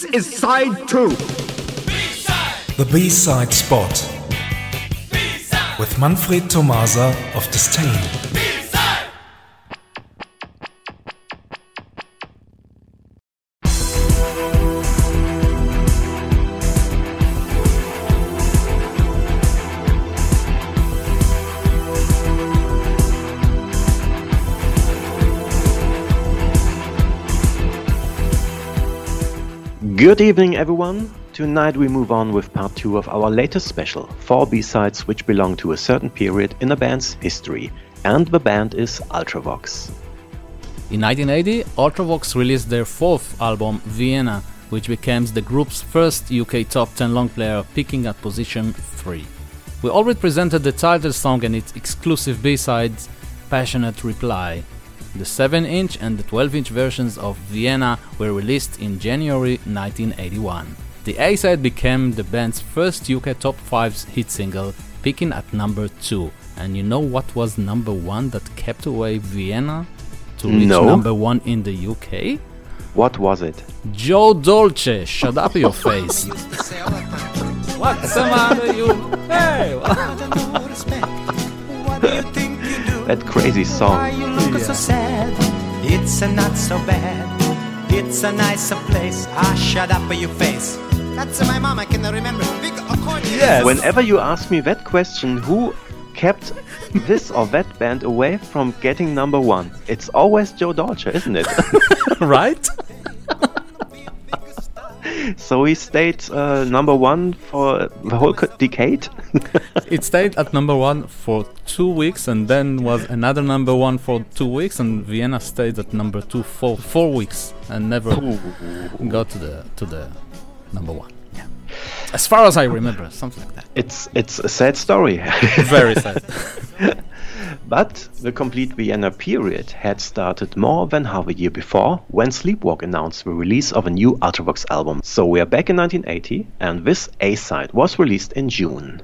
This is side two. The B-side spot with Manfred Tomasa of Disdain. Good evening, everyone. Tonight we move on with part two of our latest special, four B-sides which belong to a certain period in a band's history, and the band is Ultravox. In 1980, Ultravox released their fourth album, Vienna, which became the group's first UK top 10 long player, peaking at position 3. We already presented the title song and its exclusive B-sides, Passionate Reply. The 7 inch and the 12 inch versions of Vienna were released in January 1981. The A side became the band's first UK top 5 hit single, peaking at number 2. And you know what was number 1 that kept away Vienna to reach No. number 1 in the UK? What was it? Joe Dolce, shut up your face. What's the matter, you? Hey! That crazy song. you look so sad. It's a not so bad. It's a nicer place. Ah, shut up your face. That's my mom. I can remember. Big accordion. Yes. Whenever you ask me that question, who kept this or that band away from getting number one? It's always Joe Dolce, isn't it? right? so he stayed uh, number one for the whole decade. It stayed at number one for two weeks and then was another number one for two weeks, and Vienna stayed at number two for four weeks and never got to the to the number one. Yeah. As far as I remember, something like that. it's it's a sad story. Very sad. But the complete Vienna period had started more than half a year before when Sleepwalk announced the release of a new Ultravox album. So we are back in 1980 and this A side was released in June.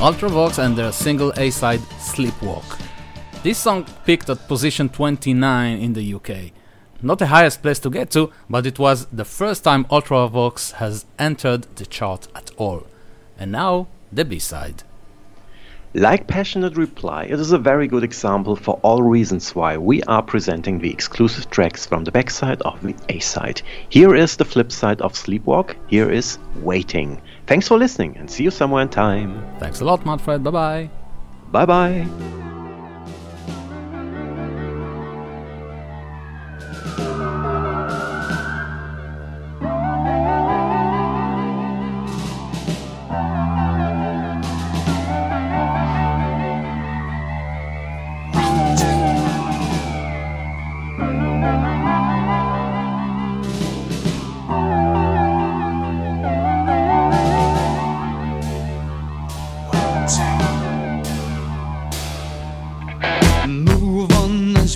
Ultravox and their single A-side Sleepwalk. This song peaked at position 29 in the UK. Not the highest place to get to, but it was the first time Ultravox has entered the chart at all. And now, the B-side. Like Passionate Reply, it is a very good example for all reasons why we are presenting the exclusive tracks from the backside of the A-side. Here is the flip side of Sleepwalk, here is Waiting. Thanks for listening and see you somewhere in time. Thanks a lot, Manfred. Bye bye. Bye bye.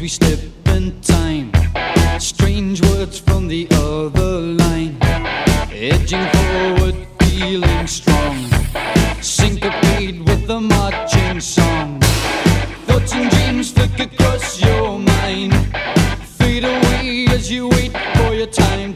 We step in time. Strange words from the other line. Edging forward, feeling strong. Syncopated with the marching song. Thoughts and dreams flick across your mind. Fade away as you wait for your time